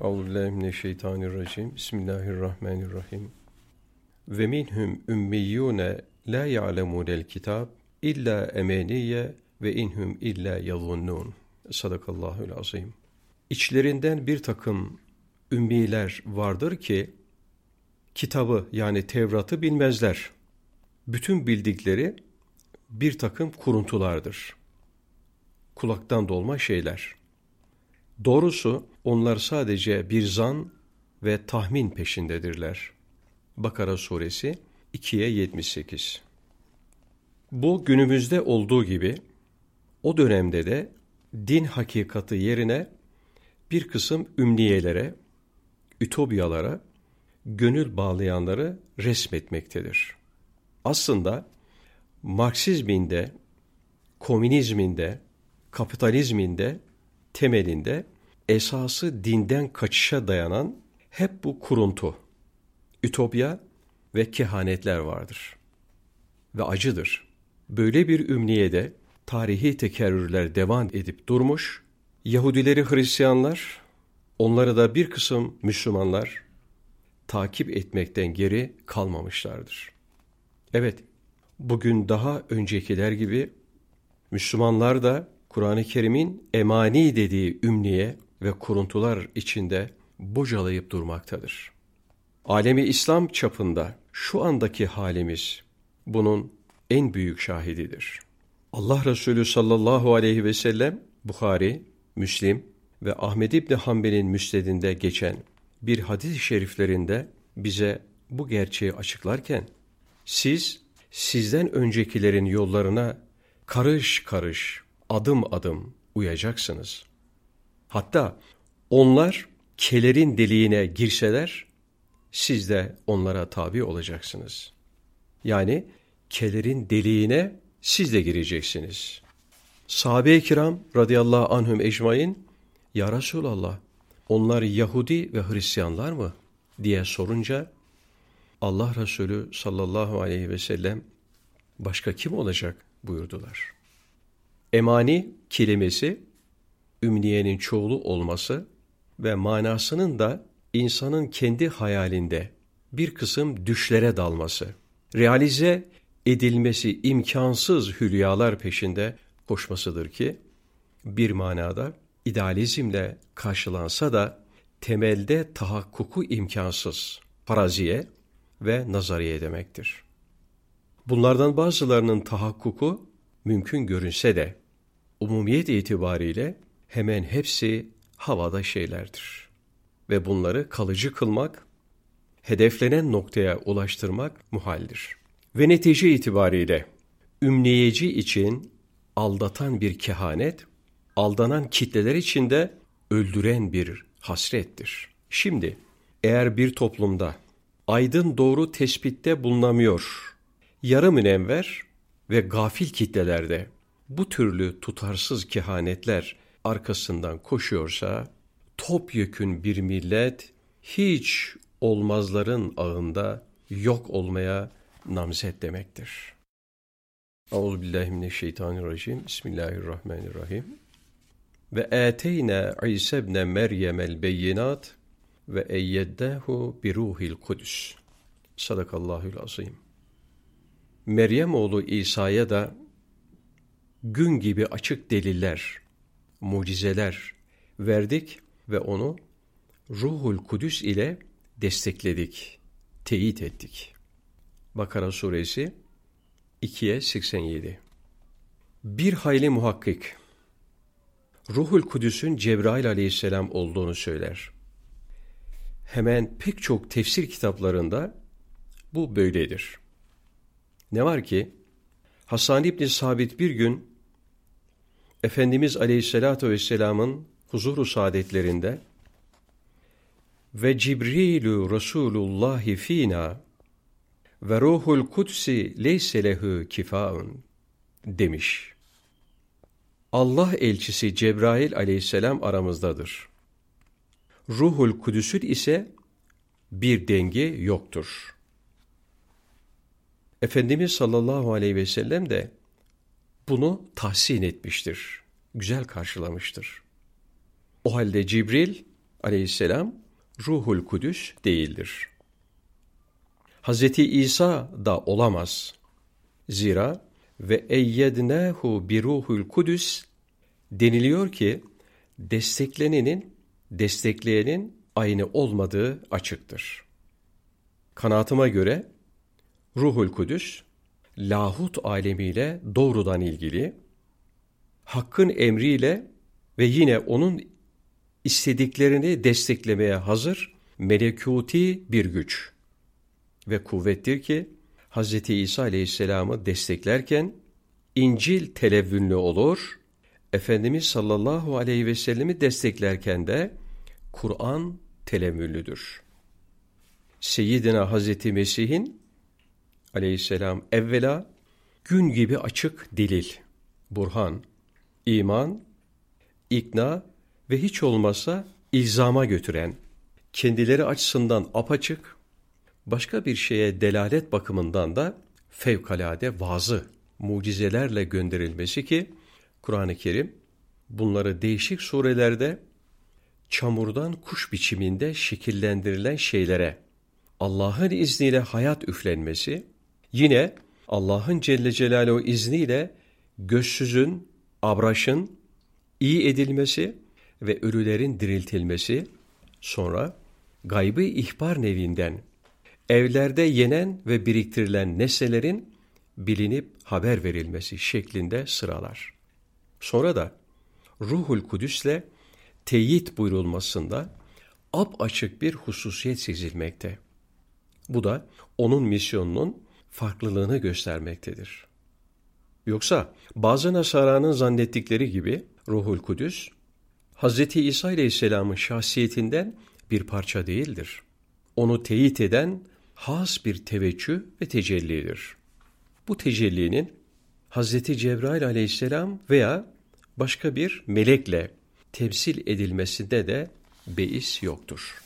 Euzubillahimineşşeytanirracim. Bismillahirrahmanirrahim. Ve minhum ümmiyyune la ya'lemunel kitab illa emeniye ve inhum illa yazunnun. Sadakallahul azim. İçlerinden bir takım ümmiler vardır ki kitabı yani Tevrat'ı bilmezler. Bütün bildikleri bir takım kuruntulardır. Kulaktan dolma şeyler. Doğrusu onlar sadece bir zan ve tahmin peşindedirler. Bakara suresi 2'ye 78 Bu günümüzde olduğu gibi o dönemde de din hakikati yerine bir kısım ümniyelere, ütopyalara, gönül bağlayanları resmetmektedir. Aslında Marksizminde, komünizminde, kapitalizminde temelinde esası dinden kaçışa dayanan hep bu kuruntu, ütopya ve kehanetler vardır. Ve acıdır. Böyle bir ümniyede tarihi tekerrürler devam edip durmuş, Yahudileri Hristiyanlar, onları da bir kısım Müslümanlar takip etmekten geri kalmamışlardır. Evet, bugün daha öncekiler gibi Müslümanlar da Kur'an-ı Kerim'in emani dediği ümniye ve kuruntular içinde bocalayıp durmaktadır. Alemi İslam çapında şu andaki halimiz bunun en büyük şahididir. Allah Resulü sallallahu aleyhi ve sellem Bukhari, Müslim ve Ahmed İbni Hanbel'in müsnedinde geçen bir hadis-i şeriflerinde bize bu gerçeği açıklarken siz sizden öncekilerin yollarına karış karış, adım adım uyacaksınız. Hatta onlar kelerin deliğine girseler, siz de onlara tabi olacaksınız. Yani kelerin deliğine siz de gireceksiniz. Sahabe-i kiram radıyallahu anhüm ecmain, Ya Resulallah, onlar Yahudi ve Hristiyanlar mı? diye sorunca, Allah Resulü sallallahu aleyhi ve sellem, başka kim olacak buyurdular. Emani kelimesi, ümniyenin çoğulu olması ve manasının da insanın kendi hayalinde bir kısım düşlere dalması, realize edilmesi imkansız hülyalar peşinde koşmasıdır ki, bir manada idealizmle karşılansa da temelde tahakkuku imkansız, paraziye ve nazariye demektir. Bunlardan bazılarının tahakkuku mümkün görünse de umumiyet itibariyle hemen hepsi havada şeylerdir. Ve bunları kalıcı kılmak, hedeflenen noktaya ulaştırmak muhaldir. Ve netice itibariyle ümniyeci için aldatan bir kehanet, aldanan kitleler için de öldüren bir hasrettir. Şimdi eğer bir toplumda aydın doğru tespitte bulunamıyor, yarı münevver ve gafil kitlelerde bu türlü tutarsız kehanetler arkasından koşuyorsa, topyekün bir millet hiç olmazların ağında yok olmaya namzet demektir. Euzubillahimineşşeytanirracim. Bismillahirrahmanirrahim. Ve eteyne İsa ibn Meryem el beyinat ve eyyeddehu bi ruhil kudüs. Sadakallahül azim. Meryem oğlu İsa'ya da gün gibi açık deliller, mucizeler verdik ve onu Ruhul Kudüs ile destekledik, teyit ettik. Bakara suresi 2'ye 87 Bir hayli muhakkik, Ruhul Kudüs'ün Cebrail aleyhisselam olduğunu söyler. Hemen pek çok tefsir kitaplarında bu böyledir. Ne var ki, Hasan İbni Sabit bir gün Efendimiz Aleyhisselatü Vesselam'ın huzuru saadetlerinde ve Cibrilu Resulullahi fina ve ruhul kudsi leyse lehu kifaun demiş. Allah elçisi Cebrail aleyhisselam aramızdadır. Ruhul Kudüs'ün ise bir denge yoktur. Efendimiz sallallahu aleyhi ve sellem de bunu tahsin etmiştir, güzel karşılamıştır. O halde Cibril aleyhisselam ruhul kudüs değildir. Hazreti İsa da olamaz. Zira ve eyyednehu bir ruhul kudüs deniliyor ki desteklenenin destekleyenin aynı olmadığı açıktır. Kanaatıma göre Ruhul Kudüs lahut alemiyle doğrudan ilgili, Hakk'ın emriyle ve yine onun istediklerini desteklemeye hazır melekuti bir güç ve kuvvettir ki Hz. İsa Aleyhisselam'ı desteklerken İncil televvünlü olur, Efendimiz sallallahu aleyhi ve sellemi desteklerken de Kur'an televvünlüdür. Seyyidina Hazreti Mesih'in aleyhisselam evvela gün gibi açık delil, burhan, iman, ikna ve hiç olmazsa ilzama götüren, kendileri açısından apaçık, başka bir şeye delalet bakımından da fevkalade vazı, mucizelerle gönderilmesi ki, Kur'an-ı Kerim bunları değişik surelerde çamurdan kuş biçiminde şekillendirilen şeylere Allah'ın izniyle hayat üflenmesi, yine Allah'ın Celle Celaluhu izniyle gözsüzün, abraşın iyi edilmesi ve ölülerin diriltilmesi, sonra gaybı ihbar nevinden evlerde yenen ve biriktirilen nesnelerin bilinip haber verilmesi şeklinde sıralar. Sonra da Ruhul Kudüs'le teyit buyurulmasında ap açık bir hususiyet sezilmekte. Bu da onun misyonunun farklılığını göstermektedir. Yoksa bazı Nasara'nın zannettikleri gibi Ruhul Kudüs, Hz. İsa Aleyhisselam'ın şahsiyetinden bir parça değildir. Onu teyit eden has bir teveccüh ve tecellidir. Bu tecellinin Hz. Cebrail aleyhisselam veya başka bir melekle temsil edilmesinde de beis yoktur.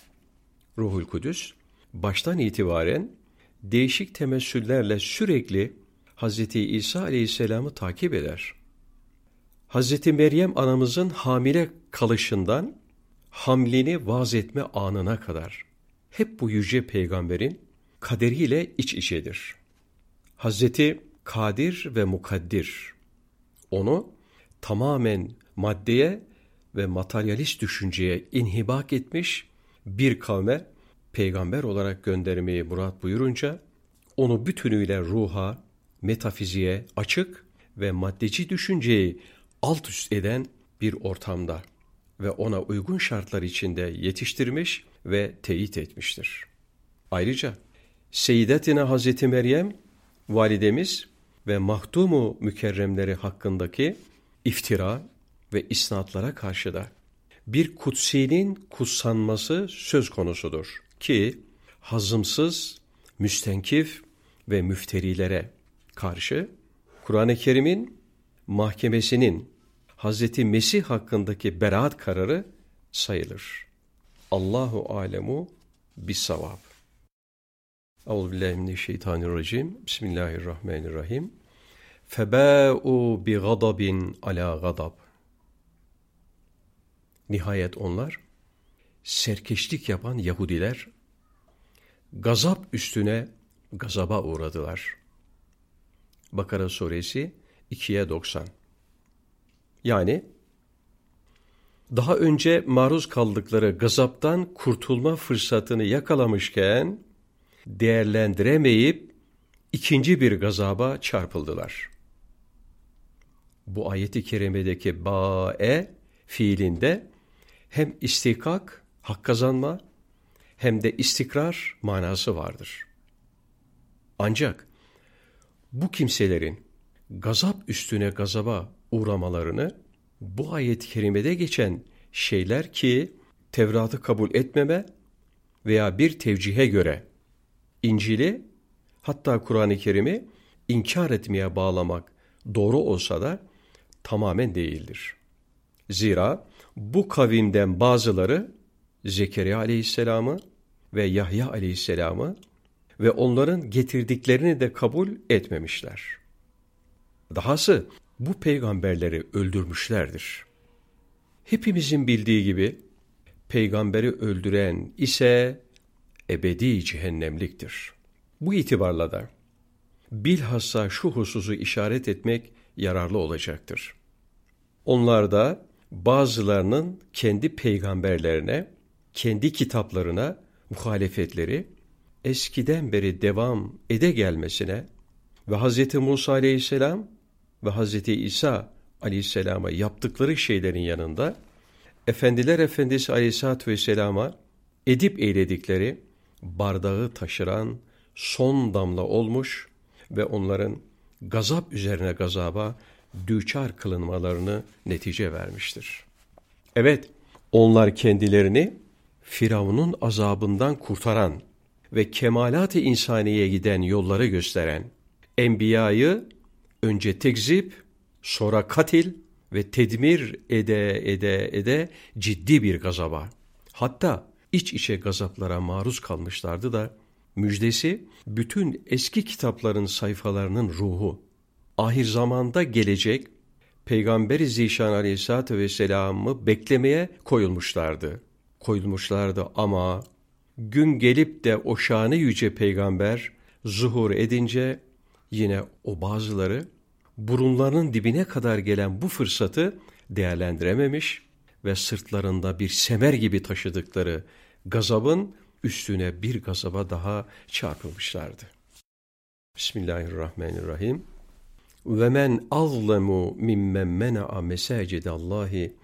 Ruhul Kudüs baştan itibaren değişik temessüllerle sürekli Hz. İsa aleyhisselamı takip eder. Hz. Meryem anamızın hamile kalışından hamlini vaz etme anına kadar hep bu yüce peygamberin kaderiyle iç içedir. Hazreti Kadir ve Mukaddir onu tamamen maddeye ve materyalist düşünceye inhibak etmiş bir kavme peygamber olarak göndermeyi murat buyurunca onu bütünüyle ruha, metafiziğe açık ve maddeci düşünceyi alt üst eden bir ortamda ve ona uygun şartlar içinde yetiştirmiş ve teyit etmiştir. Ayrıca Seyyidetina Hazreti Meryem validemiz ve mahdumu mükerremleri hakkındaki iftira ve isnatlara karşı da bir kutsinin kutsanması söz konusudur ki hazımsız, müstenkif ve müfterilere karşı Kur'an-ı Kerim'in mahkemesinin Hazreti Mesih hakkındaki beraat kararı sayılır. Allahu alemu bis savab. Euzubillahimineşşeytanirracim. Bismillahirrahmanirrahim. Febâ'u bi gadabin ala gadab. Nihayet onlar, serkeşlik yapan Yahudiler, gazap üstüne gazaba uğradılar. Bakara suresi 2'ye 90. Yani daha önce maruz kaldıkları gazaptan kurtulma fırsatını yakalamışken değerlendiremeyip ikinci bir gazaba çarpıldılar. Bu ayeti kerimedeki ba'e fiilinde hem istikak, hak kazanma hem de istikrar manası vardır. Ancak bu kimselerin gazap üstüne gazaba uğramalarını bu ayet-i kerimede geçen şeyler ki Tevrat'ı kabul etmeme veya bir tevcihe göre İncil'i hatta Kur'an-ı Kerim'i inkar etmeye bağlamak doğru olsa da tamamen değildir. Zira bu kavimden bazıları Zekeriya aleyhisselamı ve Yahya aleyhisselamı ve onların getirdiklerini de kabul etmemişler. Dahası bu peygamberleri öldürmüşlerdir. Hepimizin bildiği gibi peygamberi öldüren ise ebedi cehennemliktir. Bu itibarla da bilhassa şu hususu işaret etmek yararlı olacaktır. Onlarda bazılarının kendi peygamberlerine, kendi kitaplarına muhalefetleri eskiden beri devam ede gelmesine ve Hz. Musa aleyhisselam ve Hz. İsa aleyhisselama yaptıkları şeylerin yanında Efendiler Efendisi aleyhissalatü vesselama edip eyledikleri bardağı taşıran son damla olmuş ve onların gazap üzerine gazaba düçar kılınmalarını netice vermiştir. Evet, onlar kendilerini Firavun'un azabından kurtaran ve kemalat-ı insaniye giden yolları gösteren enbiyayı önce tekzip, sonra katil ve tedmir ede ede ede ciddi bir gazaba, hatta iç içe gazaplara maruz kalmışlardı da müjdesi bütün eski kitapların sayfalarının ruhu, ahir zamanda gelecek Peygamber-i Zişan Aleyhisselatü Vesselam'ı beklemeye koyulmuşlardı. Koyulmuşlardı ama gün gelip de o şanı yüce peygamber zuhur edince yine o bazıları burunlarının dibine kadar gelen bu fırsatı değerlendirememiş ve sırtlarında bir semer gibi taşıdıkları gazabın üstüne bir gazaba daha çarpılmışlardı. Bismillahirrahmanirrahim. Ve men azlemu mimmen mena'a mesacidallahi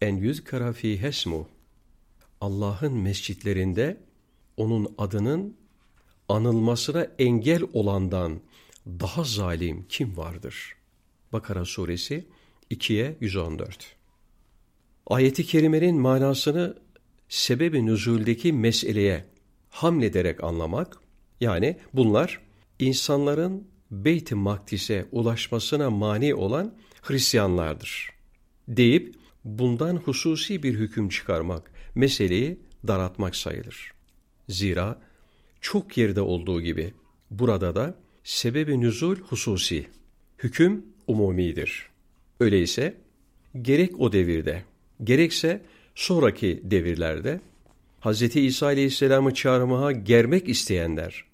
en yüzkara fi hesmu. Allah'ın mescitlerinde onun adının anılmasına engel olandan daha zalim kim vardır? Bakara suresi 2'ye 114. Ayeti kerimenin manasını sebebi nüzuldeki meseleye hamlederek anlamak, yani bunlar insanların Beyt-i Makdis'e ulaşmasına mani olan Hristiyanlardır. Deyip bundan hususi bir hüküm çıkarmak, meseleyi daratmak sayılır. Zira çok yerde olduğu gibi burada da sebebi nüzul hususi, hüküm umumidir. Öyleyse gerek o devirde, gerekse sonraki devirlerde Hz. İsa Aleyhisselam'ı çağırmaya germek isteyenler,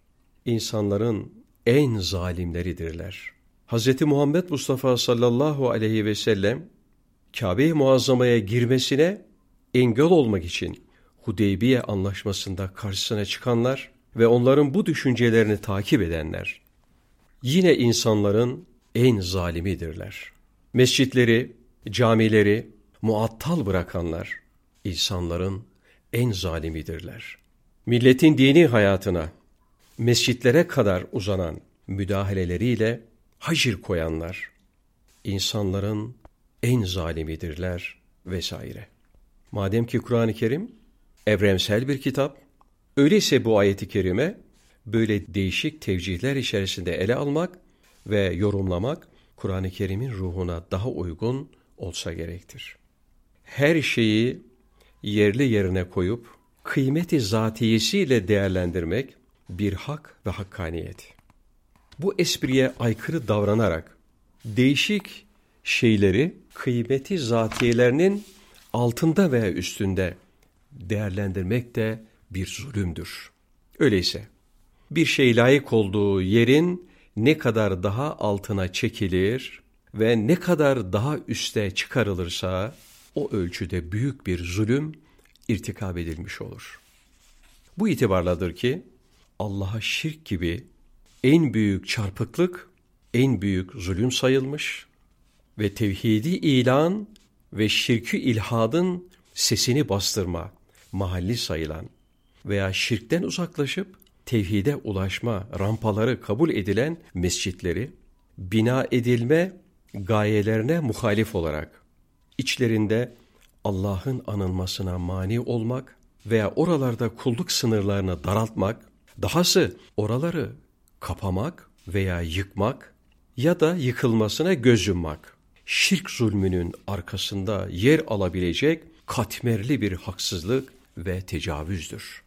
insanların en zalimleridirler. Hz. Muhammed Mustafa sallallahu aleyhi ve sellem, Kabe-i Muazzama'ya girmesine engel olmak için Hudeybiye anlaşmasında karşısına çıkanlar ve onların bu düşüncelerini takip edenler, yine insanların en zalimidirler. Mescitleri, camileri muattal bırakanlar, insanların en zalimidirler. Milletin dini hayatına, mescitlere kadar uzanan müdahaleleriyle hacir koyanlar, insanların en zalimidirler vesaire. Madem ki Kur'an-ı Kerim evrensel bir kitap, öyleyse bu ayeti kerime böyle değişik tevcihler içerisinde ele almak ve yorumlamak Kur'an-ı Kerim'in ruhuna daha uygun olsa gerektir. Her şeyi yerli yerine koyup kıymeti zatiyesiyle değerlendirmek bir hak ve hakkaniyet. Bu espriye aykırı davranarak değişik şeyleri kıymeti zatiyelerinin altında veya üstünde değerlendirmek de bir zulümdür. Öyleyse bir şey layık olduğu yerin ne kadar daha altına çekilir ve ne kadar daha üste çıkarılırsa o ölçüde büyük bir zulüm irtikab edilmiş olur. Bu itibarladır ki Allah'a şirk gibi en büyük çarpıklık, en büyük zulüm sayılmış ve tevhidi ilan ve şirkü ilhadın sesini bastırma, mahalli sayılan veya şirkten uzaklaşıp tevhide ulaşma rampaları kabul edilen mescitleri bina edilme gayelerine muhalif olarak içlerinde Allah'ın anılmasına mani olmak veya oralarda kulluk sınırlarını daraltmak, dahası oraları kapamak veya yıkmak ya da yıkılmasına göz yummak, şirk zulmünün arkasında yer alabilecek katmerli bir haksızlık ve tecavüzdür.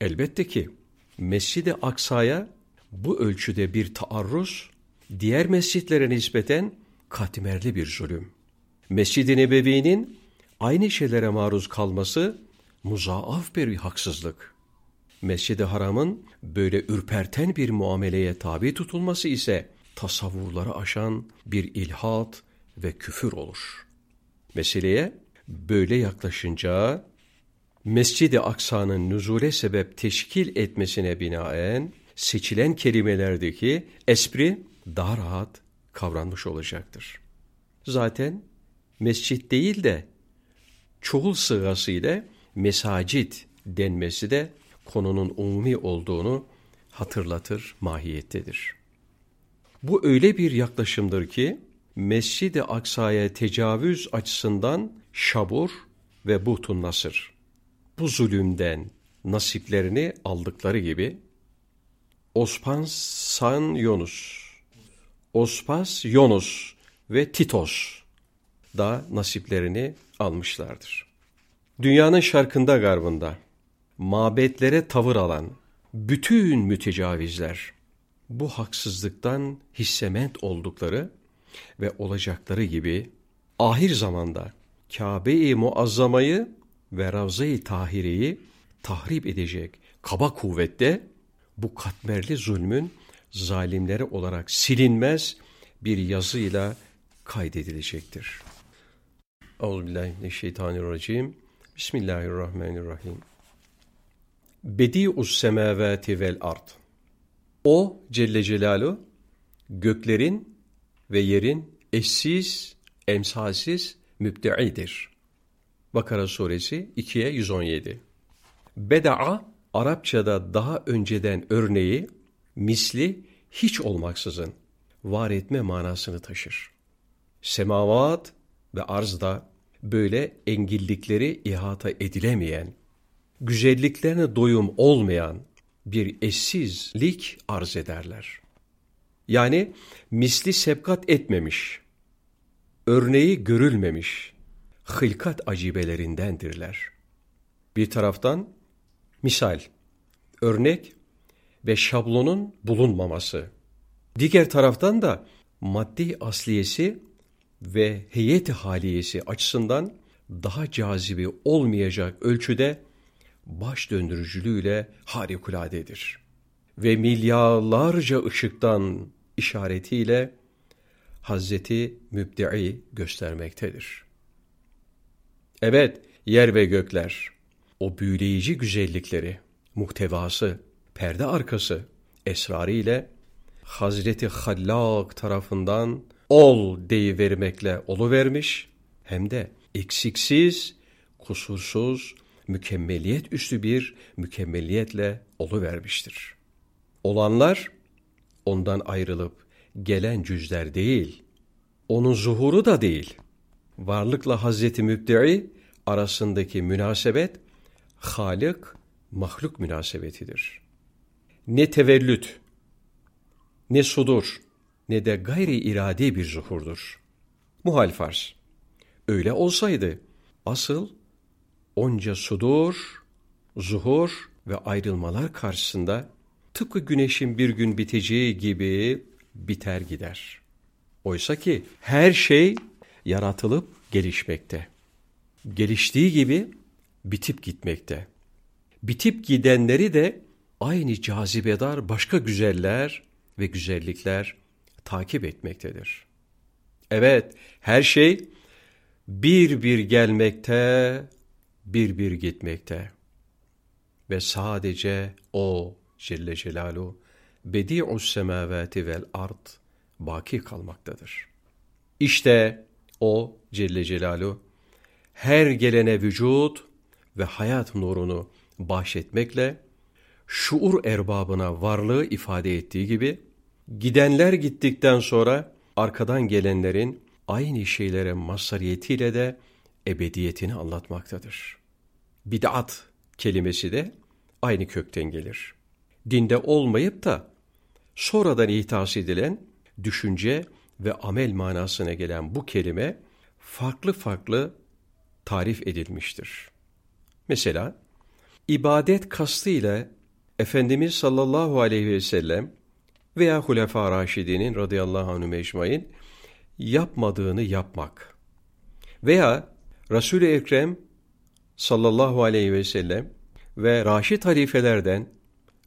Elbette ki Mescid-i Aksa'ya bu ölçüde bir taarruz, diğer mescitlere nispeten katmerli bir zulüm. Mescid-i Nebevi'nin aynı şeylere maruz kalması muzaaf bir haksızlık. Mescid-i Haram'ın böyle ürperten bir muameleye tabi tutulması ise tasavvurları aşan bir ilhat ve küfür olur. Meseleye böyle yaklaşınca Mescid-i Aksa'nın nüzule sebep teşkil etmesine binaen seçilen kelimelerdeki espri daha rahat kavranmış olacaktır. Zaten mescit değil de çoğul sığası ile mesacit denmesi de konunun umumi olduğunu hatırlatır mahiyettedir. Bu öyle bir yaklaşımdır ki Mescid-i Aksa'ya tecavüz açısından şabur ve buhtun nasır. Bu zulümden nasiplerini aldıkları gibi Ospan San Yunus, Ospas Yunus ve Titos da nasiplerini almışlardır. Dünyanın şarkında garbında mabetlere tavır alan bütün mütecavizler bu haksızlıktan hissement oldukları ve olacakları gibi ahir zamanda Kabe-i Muazzama'yı ve Ravza-i Tahire'yi tahrip edecek kaba kuvvette bu katmerli zulmün zalimleri olarak silinmez bir yazıyla kaydedilecektir. Euzubillahimineşşeytanirracim. Bismillahirrahmanirrahim. Bedi'us semavati vel ard. O Celle Celalu göklerin ve yerin eşsiz, emsalsiz mübdeidir. Bakara suresi 2'ye 117. Beda'a Arapçada daha önceden örneği misli hiç olmaksızın var etme manasını taşır. Semavat ve arzda böyle engillikleri ihata edilemeyen, güzelliklerine doyum olmayan bir eşsizlik arz ederler. Yani misli sebkat etmemiş, örneği görülmemiş, hılkat acibelerindendirler. Bir taraftan misal, örnek ve şablonun bulunmaması. Diğer taraftan da maddi asliyesi ve heyeti haliyesi açısından daha cazibi olmayacak ölçüde baş döndürücülüğüyle harikuladedir. Ve milyarlarca ışıktan işaretiyle Hazreti Mübdi'i göstermektedir. Evet, yer ve gökler, o büyüleyici güzellikleri, muhtevası, perde arkası, esrarı ile Hazreti Hallak tarafından ol deyivermekle vermiş hem de eksiksiz, kusursuz, mükemmeliyet üstü bir mükemmeliyetle vermiştir. Olanlar ondan ayrılıp gelen cüzler değil, onun zuhuru da değil. Varlıkla Hazreti Mübdi'i arasındaki münasebet Halik mahluk münasebetidir. Ne tevellüt, ne sudur, ne de gayri iradi bir zuhurdur. Muhal farz. Öyle olsaydı asıl onca sudur, zuhur ve ayrılmalar karşısında tıpkı güneşin bir gün biteceği gibi biter gider. Oysa ki her şey yaratılıp gelişmekte. Geliştiği gibi bitip gitmekte. Bitip gidenleri de aynı cazibedar başka güzeller ve güzellikler takip etmektedir. Evet, her şey bir bir gelmekte, bir bir gitmekte. Ve sadece O Celle Celalu bedi'us semavati vel ard baki kalmaktadır. İşte O Celle Celalu her gelene vücut ve hayat nurunu bahşetmekle şuur erbabına varlığı ifade ettiği gibi gidenler gittikten sonra arkadan gelenlerin aynı şeylere mazhariyetiyle de ebediyetini anlatmaktadır. Bid'at kelimesi de aynı kökten gelir. Dinde olmayıp da sonradan ihtas edilen düşünce ve amel manasına gelen bu kelime farklı farklı tarif edilmiştir. Mesela ibadet kastı ile Efendimiz sallallahu aleyhi ve sellem veya Hulefâ Raşidinin radıyallahu anh mecmain yapmadığını yapmak veya Resul-i Ekrem sallallahu aleyhi ve sellem ve Raşid halifelerden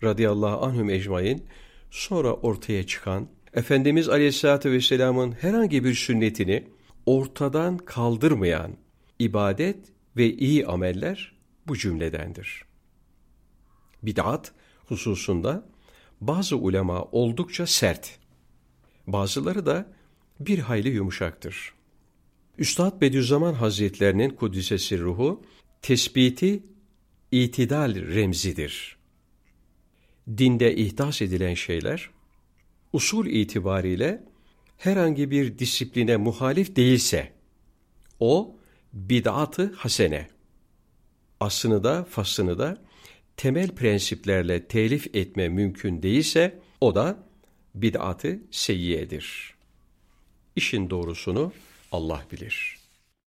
radıyallahu anhüm ecmain sonra ortaya çıkan Efendimiz aleyhissalatü vesselamın herhangi bir sünnetini ortadan kaldırmayan ibadet ve iyi ameller bu cümledendir. Bid'at hususunda bazı ulema oldukça sert, bazıları da bir hayli yumuşaktır. Üstad Bediüzzaman Hazretlerinin Kuddisesi ruhu, tespiti itidal remzidir. Dinde ihdas edilen şeyler, usul itibariyle herhangi bir disipline muhalif değilse, o bid'atı hasene, aslını da faslını da temel prensiplerle telif etme mümkün değilse, o da bid'atı seyyiyedir. İşin doğrusunu Allah bilir.''